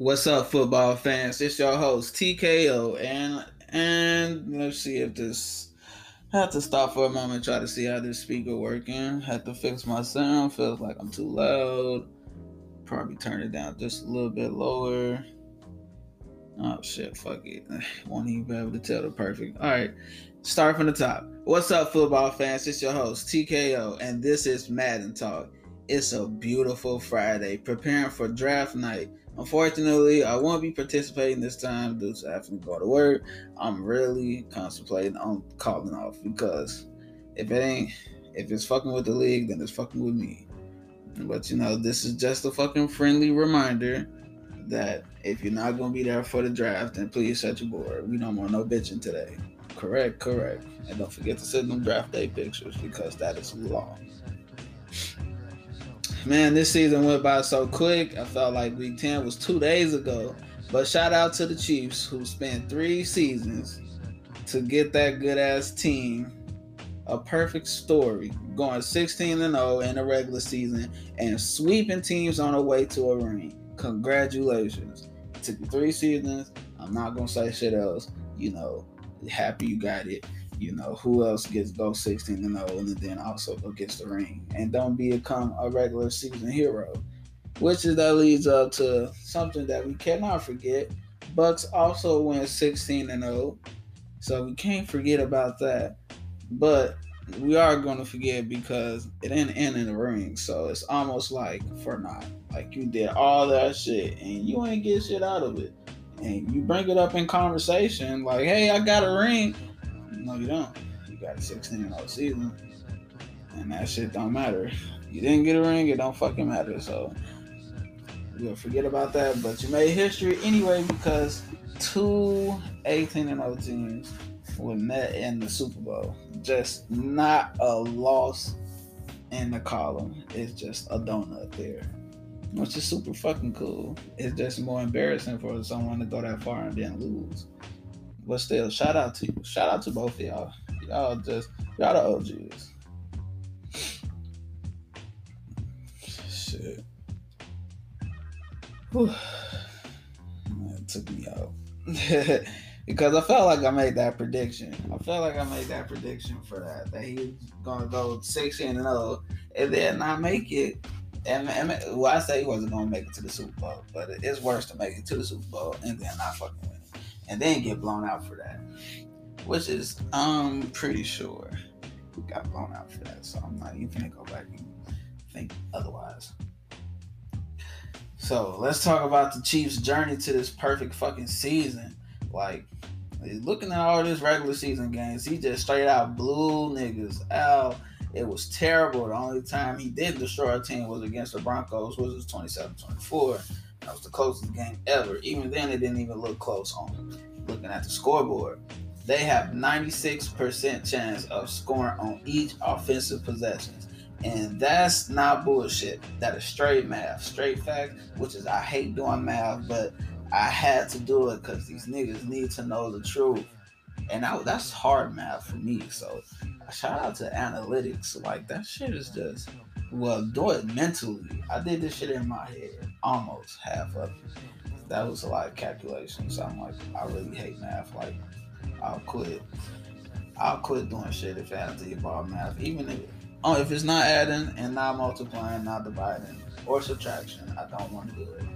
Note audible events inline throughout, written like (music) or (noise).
What's up, football fans? It's your host TKO, and and let's see if this. I have to stop for a moment, try to see how this speaker working. Have to fix my sound. Feels like I'm too loud. Probably turn it down just a little bit lower. Oh shit, fuck it. (sighs) Won't even be able to tell the perfect. All right, start from the top. What's up, football fans? It's your host TKO, and this is Madden Talk. It's a beautiful Friday, preparing for draft night. Unfortunately, I won't be participating this time due to having to go to work. I'm really contemplating on calling off because if it ain't, if it's fucking with the league, then it's fucking with me. But you know, this is just a fucking friendly reminder that if you're not gonna be there for the draft, then please shut your board. We don't want no bitching today. Correct, correct. And don't forget to send them draft day pictures because that is law. Man, this season went by so quick. I felt like week 10 was two days ago. But shout out to the Chiefs who spent three seasons to get that good ass team. A perfect story. Going 16 and 0 in the regular season and sweeping teams on the way to a ring. Congratulations. It took you three seasons. I'm not gonna say shit else. You know, happy you got it you know, who else gets go 16 and 0 and then also go gets the ring and don't become a regular season hero. Which is that leads up to something that we cannot forget. Bucks also went 16 and 0. So we can't forget about that. But we are gonna forget because it didn't end in the ring. So it's almost like for not. Like you did all that shit and you ain't get shit out of it. And you bring it up in conversation, like, hey, I got a ring no, you don't. You got a 16 0 season, and that shit don't matter. You didn't get a ring, it don't fucking matter. So we'll forget about that. But you made history anyway because two 18 and 0 teams were met in the Super Bowl. Just not a loss in the column. It's just a donut there. Which is super fucking cool. It's just more embarrassing for someone to go that far and then lose. But still, shout out to you. Shout out to both of y'all. Y'all just y'all the OGs. Shit. Whew. That took me out. (laughs) because I felt like I made that prediction. I felt like I made that prediction for that. That he was gonna go 16 and 0 and then not make it. And, and well, I say he wasn't gonna make it to the Super Bowl, but it's worse to make it to the Super Bowl and then not fucking win and then get blown out for that. Which is, I'm pretty sure we got blown out for that. So I'm not even gonna go back and think otherwise. So let's talk about the Chiefs' journey to this perfect fucking season. Like, looking at all these regular season games, he just straight out blew niggas out. It was terrible. The only time he did destroy a team was against the Broncos, which was 27 24. That was the closest game ever. Even then, it didn't even look close on looking at the scoreboard. They have 96% chance of scoring on each offensive possession. And that's not bullshit. That is straight math, straight fact, which is I hate doing math, but I had to do it because these niggas need to know the truth. And I, that's hard math for me. So shout out to analytics. Like that shit is just well, do it mentally. I did this shit in my head, almost half of it. That was a lot of calculations. I'm like, I really hate math. Like, I'll quit. I'll quit doing shit if I have to involve math. Even if, oh, if it's not adding and not multiplying, not dividing or subtraction, I don't want to do it.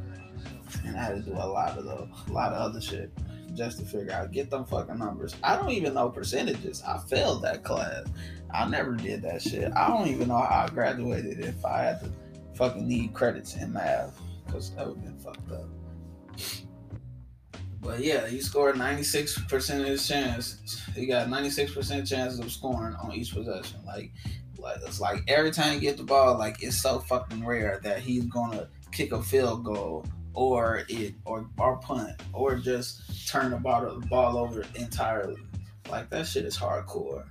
And I had to do a lot of the, a lot of other shit just to figure out get them fucking numbers. I don't even know percentages. I failed that class. I never did that shit. I don't even know how I graduated if I had to fucking need credits in math because that would have been fucked up. But yeah, he scored 96% of his chance. He got 96% chances of scoring on each possession. Like, like it's like every time you get the ball, like it's so fucking rare that he's gonna kick a field goal or it or or punt or just turn the ball the ball over entirely. Like that shit is hardcore.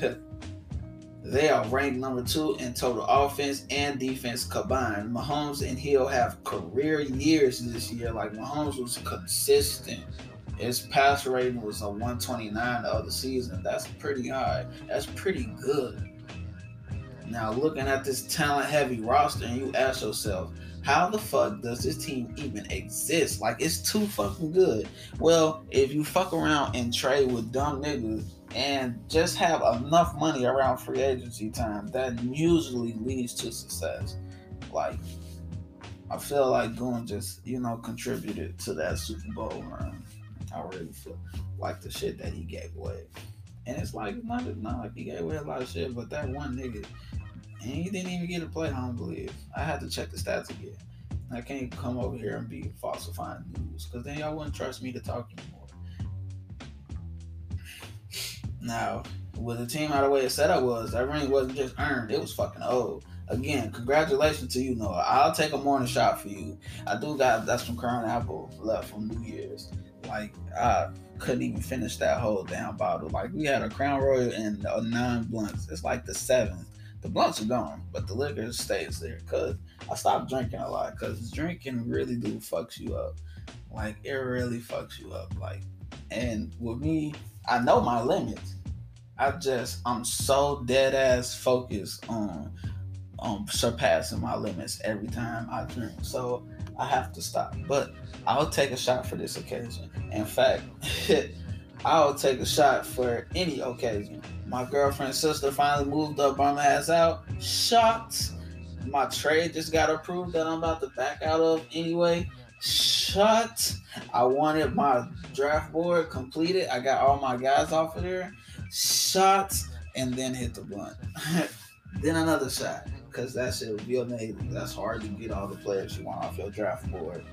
(laughs) they are ranked number two in total offense and defense combined. Mahomes and Hill have career years this year. Like Mahomes was consistent. His pass rating was a 129 the other season. That's pretty high. That's pretty good. Now looking at this talent heavy roster, and you ask yourself, How the fuck does this team even exist? Like it's too fucking good. Well, if you fuck around and trade with dumb niggas and just have enough money around free agency time, that usually leads to success. Like I feel like Goon just, you know, contributed to that Super Bowl run. I really feel like the shit that he gave away. And it's like not, not like he gave away a lot of shit, but that one nigga, and he didn't even get a play. I don't believe. I had to check the stats again. I can't come over here and be falsifying news because then y'all wouldn't trust me to talk anymore. Now, with the team how the way it set up was, that ring wasn't just earned; it was fucking old. Again, congratulations to you, Noah. I'll take a morning shot for you. I do got that's from Crown Apple left from New Year's. Like I couldn't even finish that whole damn bottle. Like we had a Crown Royal and a nine blunts. It's like the seventh. The blunts are gone, but the liquor stays there. Cause I stopped drinking a lot. Cause drinking really do fucks you up. Like it really fucks you up. Like, and with me, I know my limits. I just I'm so dead ass focused on um surpassing my limits every time I drink. So I have to stop. But I'll take a shot for this occasion. In fact, (laughs) I'll take a shot for any occasion. My girlfriend's sister finally moved up bum ass out. Shocked. My trade just got approved that I'm about to back out of anyway. Shut. I wanted my draft board completed. I got all my guys off of there. Shot and then hit the blunt. (laughs) then another shot because that shit would be amazing. That's hard to get all the players you want off your draft board.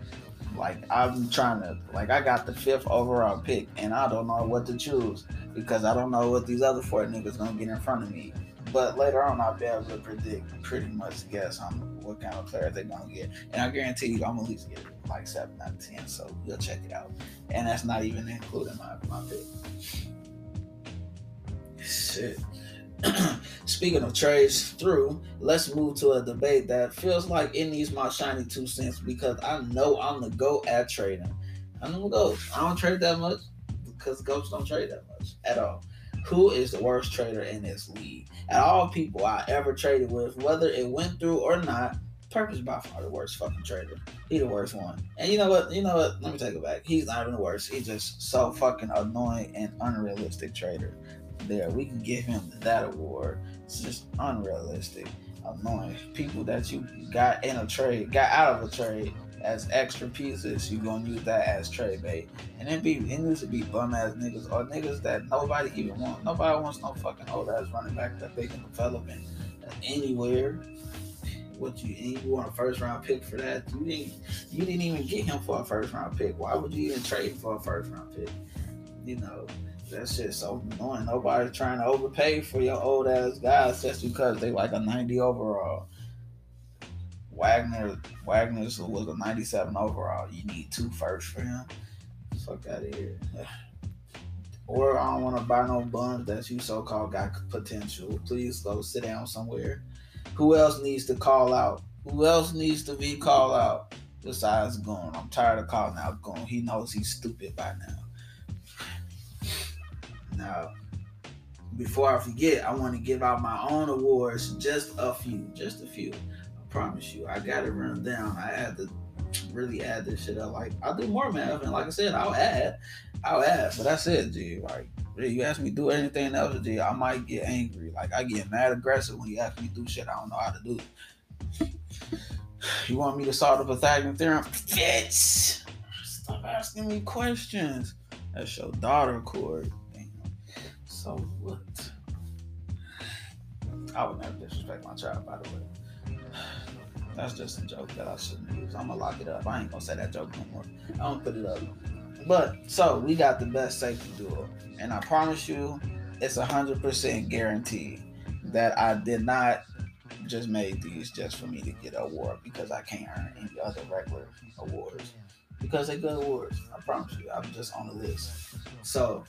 Like I'm trying to, like I got the fifth overall pick, and I don't know what to choose because I don't know what these other four niggas gonna get in front of me. But later on, I'll be able to predict, pretty much guess on what kind of players they're gonna get, and I guarantee you, I'm gonna at least get like seven out of ten. So we'll check it out, and that's not even including my my pick. Shit. (clears throat) Speaking of trades through, let's move to a debate that feels like it needs my shiny two cents because I know I'm the go at trading. I'm the go. I don't trade that much because goats don't trade that much at all. Who is the worst trader in this league? At all people I ever traded with, whether it went through or not, Purpose by far the worst fucking trader. He the worst one. And you know what? You know what? Let me take it back. He's not even the worst. He's just so fucking annoying and unrealistic trader there. We can give him that award. It's just unrealistic, annoying. People that you got in a trade, got out of a trade as extra pieces, you're gonna use that as trade bait. And it be it needs to be bum ass niggas or niggas that nobody even want. Nobody wants no fucking old ass running back that they can develop in anywhere. What you you want a first round pick for that? You didn't you didn't even get him for a first round pick. Why would you even trade for a first round pick? You know, that shit's so annoying. Nobody's trying to overpay for your old ass guys just because they like a 90 overall. Wagner Wagner's was a 97 overall. You need two first for him. Fuck out of here. (sighs) Or I don't want to buy no bums that you so called got potential. Please go sit down somewhere. Who else needs to call out? Who else needs to be called out besides Goon? I'm tired of calling out Goon. He knows he's stupid by now. Now, uh, before I forget, I want to give out my own awards, just a few, just a few. I promise you, I got it run down. I had to really add this shit up. Like I'll do more, man. And like I said, I'll add, I'll add. But that's it, G. Like you ask me do anything else, G, I might get angry. Like I get mad aggressive when you ask me to do shit I don't know how to do. You want me to solve the Pythagorean theorem? Bitch! Stop asking me questions. That's your daughter, Corey. So what? I would never disrespect my child, by the way. That's just a joke that I shouldn't use. I'm gonna lock it up. I ain't gonna say that joke no more. I don't put it up. But so we got the best safety duo, and I promise you, it's a hundred percent guaranteed that I did not just made these just for me to get an award because I can't earn any other regular awards because they're good awards. I promise you, I'm just on the list. So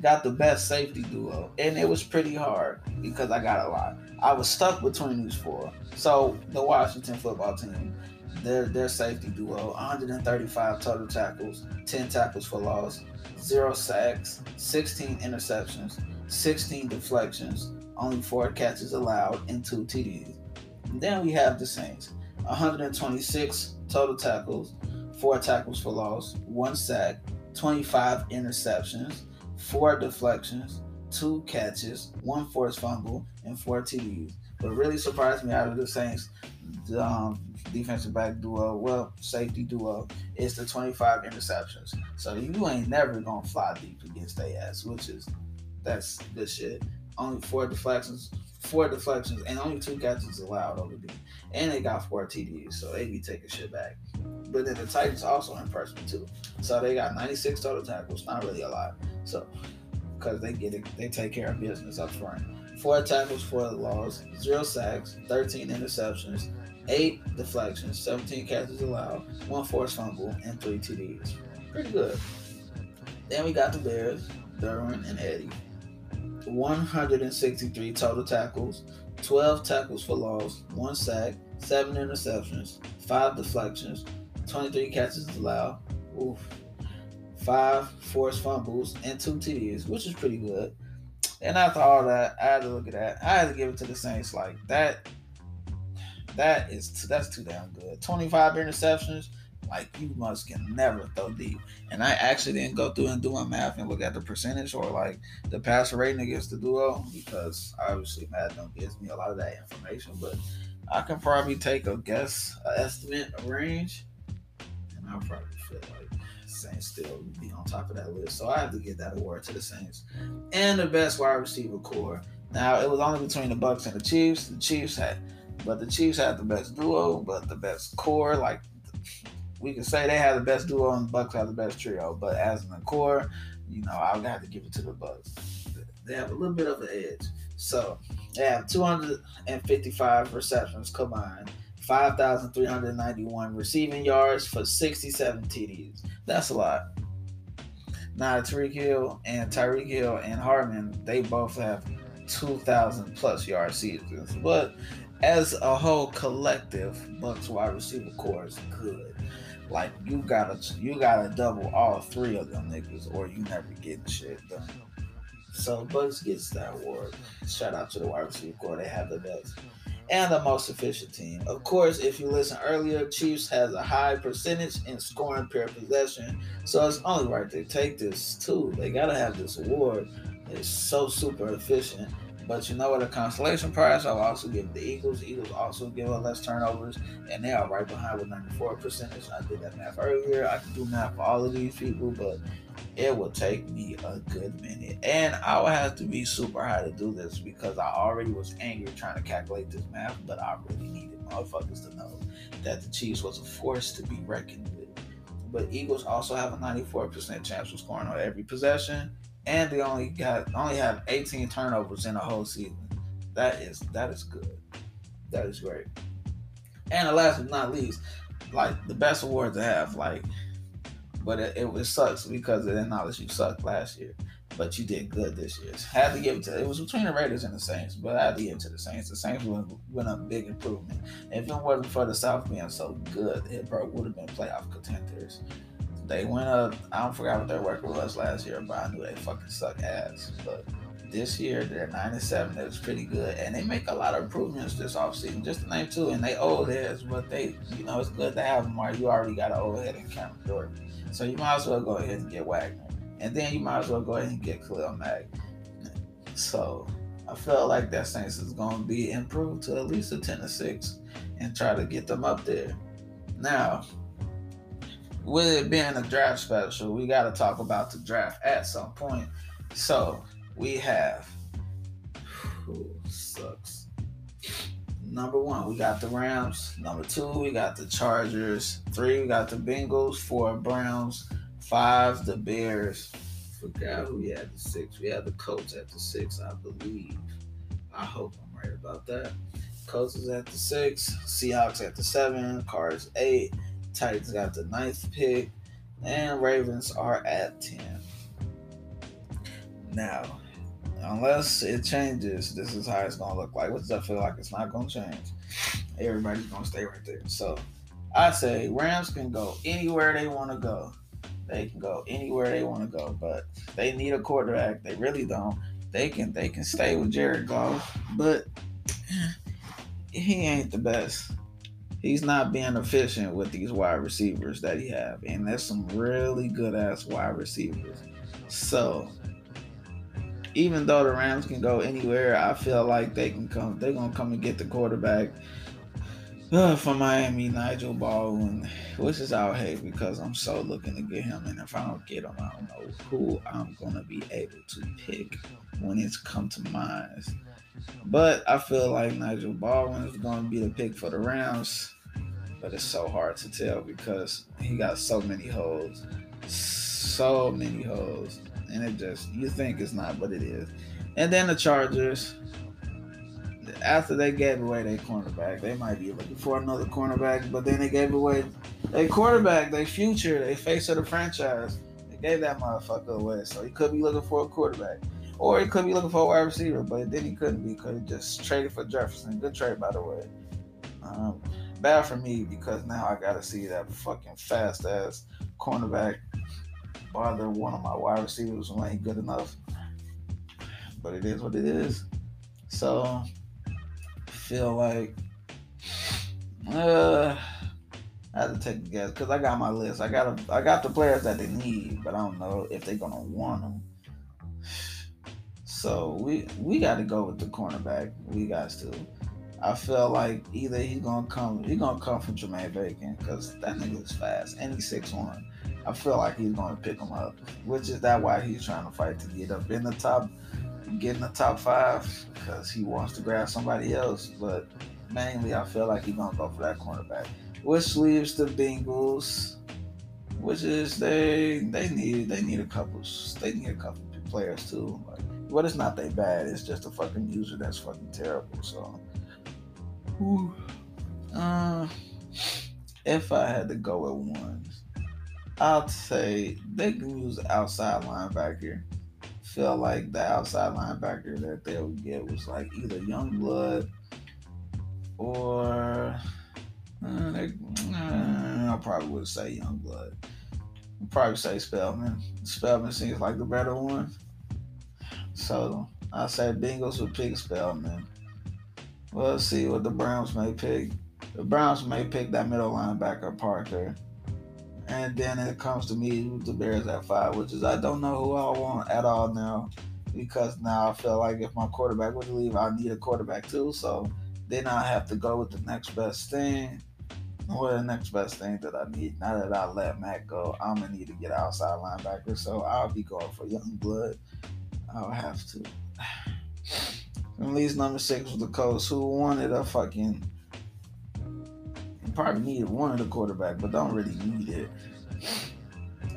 got the best safety duo, and it was pretty hard because I got a lot. I was stuck between these four. So the Washington football team, their their safety duo, 135 total tackles, 10 tackles for loss, zero sacks, 16 interceptions, 16 deflections, only four catches allowed, and two TDs. And then we have the Saints. 126 total tackles, four tackles for loss, one sack, 25 interceptions, four deflections, two catches, one forced fumble, and four TDs. What really surprised me out of the Saints, um, defensive back duo, well, safety duo, is the 25 interceptions. So you ain't never gonna fly deep against their ass, which is that's good shit. Only four deflections, four deflections, and only two catches allowed over the and they got four TDs, so they be taking shit back. But then the Titans also impressed me too. So they got 96 total tackles, not really a lot. So because they get it, they take care of business up front. Four tackles for the loss, zero sacks, 13 interceptions, eight deflections, 17 catches allowed, one forced fumble, and three TDs. Pretty good. Then we got the Bears, Derwin and Eddie. 163 total tackles, 12 tackles for loss, one sack, seven interceptions, five deflections, 23 catches allowed, oof, five forced fumbles, and two TDs, which is pretty good. And after all that, I had to look at that. I had to give it to the Saints. Like that, that is that's too damn good. 25 interceptions. Like you must can never throw deep. And I actually didn't go through and do my math and look at the percentage or like the passer rating against the duo because obviously Madden gives me a lot of that information. But I can probably take a guess, an estimate, a range, and I'll probably feel like Saints still be on top of that list. So I have to give that award to the Saints. And the best wide receiver core. Now it was only between the Bucks and the Chiefs. The Chiefs had but the Chiefs had the best duo, but the best core. Like we can say they had the best duo and the Bucks had the best trio. But as in the core, you know, I would have to give it to the Bucks. They have a little bit of an edge. So they have 255 receptions combined, 5,391 receiving yards for 67 TDs. That's a lot. Now Tyreek Hill and Tyreek Hill and Hardman, they both have 2,000 plus yard seasons. But as a whole collective, Bucks wide receiver core is good. Like you gotta you gotta double all three of them niggas or you never get shit done. So Bucks gets that award. Shout out to the wide receiver core. They have the best and the most efficient team. Of course, if you listen earlier, Chiefs has a high percentage in scoring per possession. So it's only right they take this too. They gotta have this award. It's so super efficient. But you know what? A consolation prize, I'll also give the Eagles. The Eagles also give us less turnovers, and they are right behind with 94 percentage. I did that math earlier. I can do math for all of these people, but it will take me a good minute. And I will have to be super high to do this because I already was angry trying to calculate this math, but I really needed motherfuckers to know that the Chiefs was a force to be reckoned with. But Eagles also have a 94% chance of scoring on every possession and they only got only have 18 turnovers in the whole season. That is that is good. That is great. And the last but not least, like the best award to have, like, but it, it, it sucks because it acknowledged you sucked last year, but you did good this year. Had to give it to it was between the Raiders and the Saints, but I had to give it to the Saints. The Saints went, went a big improvement. If it wasn't for the South being so good, it would have been playoff contenders. They went up. I don't forget what their record was last year, but I knew they fucking suck ass. But this year they're nine and seven. It was pretty good, and they make a lot of improvements this offseason. Just to name two, and they old heads, but they, you know, it's good to have them. Or you already got an old head in Cameron Jordan, so you might as well go ahead and get Wagner, and then you might as well go ahead and get Khalil Mack. So I felt like that Saints is going to be improved to at least a ten to six, and try to get them up there. Now with it being a draft special, we got to talk about the draft at some point. So we have, sucks. Number one, we got the Rams. Number two, we got the Chargers. Three, we got the Bengals. Four, Browns. Five, the Bears. Forgot who we had the six. We had the Colts at the six, I believe. I hope I'm right about that. Colts is at the six. Seahawks at the seven. Cards eight. Titans got the ninth pick, and Ravens are at 10. Now, unless it changes, this is how it's going to look like. What does that feel like? It's not going to change. Everybody's going to stay right there. So I say Rams can go anywhere they want to go. They can go anywhere they want to go, but they need a quarterback. They really don't. They can they can stay with Jared Goff, but (sighs) he ain't the best. He's not being efficient with these wide receivers that he have, and there's some really good ass wide receivers. So even though the Rams can go anywhere, I feel like they can come. They're gonna come and get the quarterback uh, for Miami, Nigel Baldwin, which is out hate because I'm so looking to get him, and if I don't get him, I don't know who I'm gonna be able to pick when it's come to mind. But I feel like Nigel Baldwin is gonna be the pick for the Rams, but it's so hard to tell because he got so many holes, so many holes and it just you think it's not, but it is. And then the Chargers, after they gave away their cornerback, they might be looking for another cornerback, but then they gave away their quarterback, their future, their face of the franchise. They gave that motherfucker away, so he could be looking for a quarterback. Or he could be looking for a wide receiver, but then he couldn't be because he just traded for Jefferson. Good trade, by the way. Um, bad for me because now I got to see that fucking fast ass cornerback bother one of my wide receivers when ain't good enough. But it is what it is. So feel like uh I have to take a guess because I got my list. I got a, I got the players that they need, but I don't know if they're gonna want them. So we we got to go with the cornerback. We got to. I feel like either he's gonna come, he's gonna come from Jermaine Bacon because that nigga is fast and he's six one. I feel like he's to pick him up, which is that why he's trying to fight to get up in the top, get in the top five because he wants to grab somebody else. But mainly, I feel like he's to go for that cornerback, which leaves the Bengals, which is they they need they need a couple they need a couple players too. Like, but it's not that bad. It's just a fucking user that's fucking terrible. So, uh, if I had to go with one I'd say they can use outside linebacker. Feel like the outside linebacker that they would get was like either young blood or uh, they, uh, I probably would say young blood. I'd probably say Spellman. Spellman seems like the better one. So I say Bengals would pick Spellman. We'll see what the Browns may pick. The Browns may pick that middle linebacker Parker. And then it comes to me with the Bears at five, which is I don't know who I want at all now because now I feel like if my quarterback would leave, I need a quarterback too. So then I have to go with the next best thing. What the next best thing that I need? Now that I let Matt go, I'm gonna need to get outside linebacker. So I'll be going for young blood. I'll have to. (sighs) At least number six was the Colts, who wanted a fucking probably needed one of the quarterback, but don't really need it.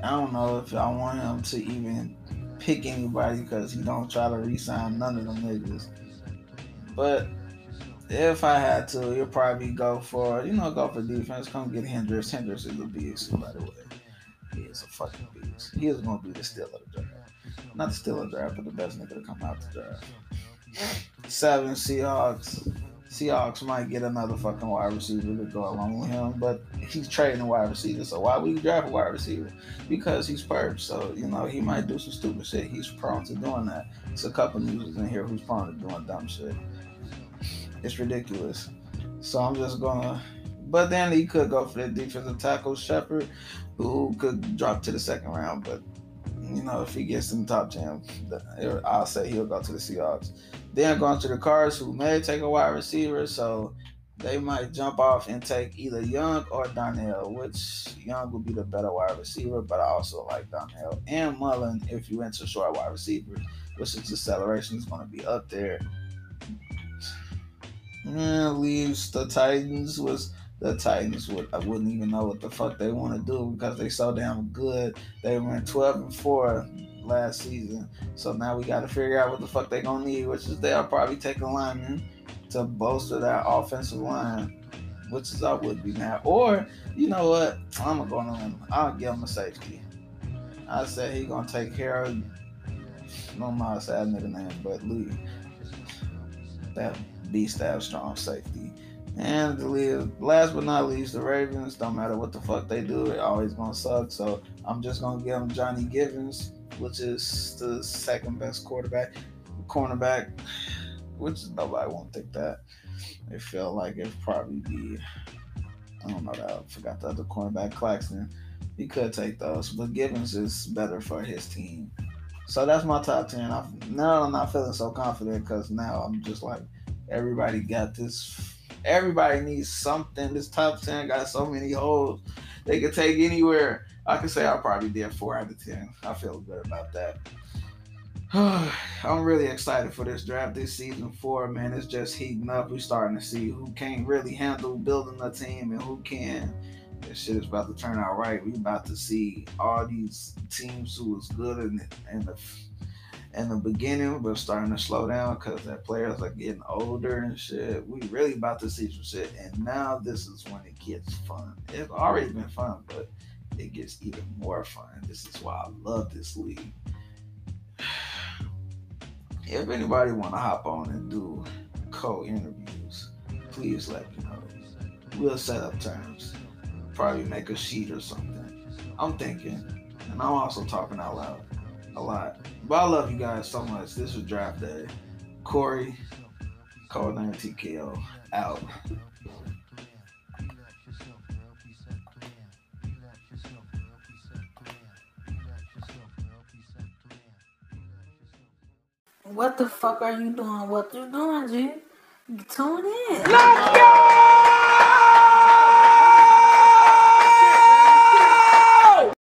I don't know if I want him to even pick anybody because he don't try to re-sign none of them niggas. But if I had to, he'll probably go for you know go for defense. Come get Hendricks. Hendricks is a beast, by the way. He is a fucking beast. He is gonna be the steal of the draft. Not the steal of the draft, but the best nigga to come out the draft. Seven Seahawks. Seahawks might get another fucking wide receiver to go along with him, but he's trading a wide receiver. So why would you draft a wide receiver? Because he's perp. So, you know, he might do some stupid shit. He's prone to doing that. It's a couple users in here who's prone to doing dumb shit. It's ridiculous. So I'm just gonna but then he could go for the defensive tackle Shepard, who could drop to the second round. But you know, if he gets in the top ten, I'll say he'll go to the Seahawks. Then going to the Cards, who may take a wide receiver, so they might jump off and take either Young or Darnell, which Young would be the better wide receiver, but I also like Darnell and Mullen if you enter short wide receiver, which is acceleration is going to be up there. Yeah, leaves the Titans was the Titans would I wouldn't even know what the fuck they want to do because they so damn good. They went 12 and 4 last season. So now we got to figure out what the fuck they gonna need, which is they'll probably take a lineman to bolster that offensive line, which is I would be now. Or you know what? I'm gonna go on. I'll give him a safety. I said he gonna take care of. No my sad nigga name, but Lee. That B staff strong safety. And the last but not least, the Ravens. Don't matter what the fuck they do, it always gonna suck. So I'm just gonna give them Johnny Givens which is the second best quarterback, cornerback, which nobody won't think that. They feel like it'd probably be I don't know. I forgot the other cornerback, Claxton. He could take those, but Givens is better for his team. So that's my top ten. I, now I'm not feeling so confident because now I'm just like everybody got this. Everybody needs something. This top ten got so many holes. They could take anywhere. I can say I probably did four out of ten. I feel good about that. (sighs) I'm really excited for this draft this season four, man. It's just heating up. We're starting to see who can't really handle building a team and who can. This shit is about to turn out right. We about to see all these teams who was good in, in the in the beginning, but starting to slow down because their players are getting older and shit. We really about to see some shit, and now this is when it gets fun. It's already been fun, but it gets even more fun. This is why I love this league (sighs) if anybody want to hop on and do co-interviews, please let me know. We'll set up terms. Probably make a sheet or something. I'm thinking, and I'm also talking out loud a lot. But I love you guys so much. This was draft day. Corey, code 9 TKO, out. What the fuck are you doing? What you doing, G? Tune in. Let's go!